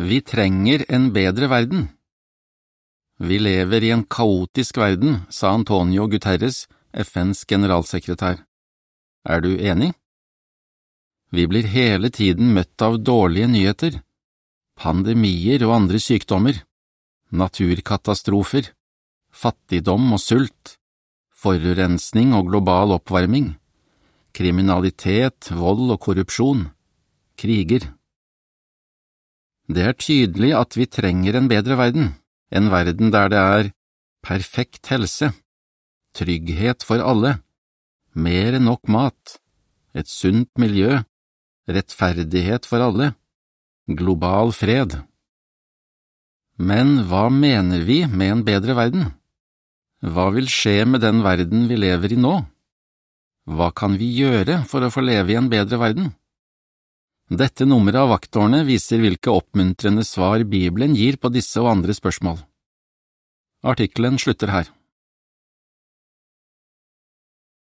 Vi trenger en bedre verden. Vi lever i en kaotisk verden, sa Antonio Guterres, FNs generalsekretær. Er du enig? Vi blir hele tiden møtt av dårlige nyheter, pandemier og andre sykdommer, naturkatastrofer, fattigdom og sult, forurensning og global oppvarming, kriminalitet, vold og korrupsjon, kriger. Det er tydelig at vi trenger en bedre verden, en verden der det er perfekt helse, trygghet for alle, mer enn nok mat, et sunt miljø, rettferdighet for alle, global fred. Men hva mener vi med en bedre verden? Hva vil skje med den verden vi lever i nå? Hva kan vi gjøre for å få leve i en bedre verden? Dette nummeret av Vakttårnet viser hvilke oppmuntrende svar Bibelen gir på disse og andre spørsmål. Artikkelen slutter her.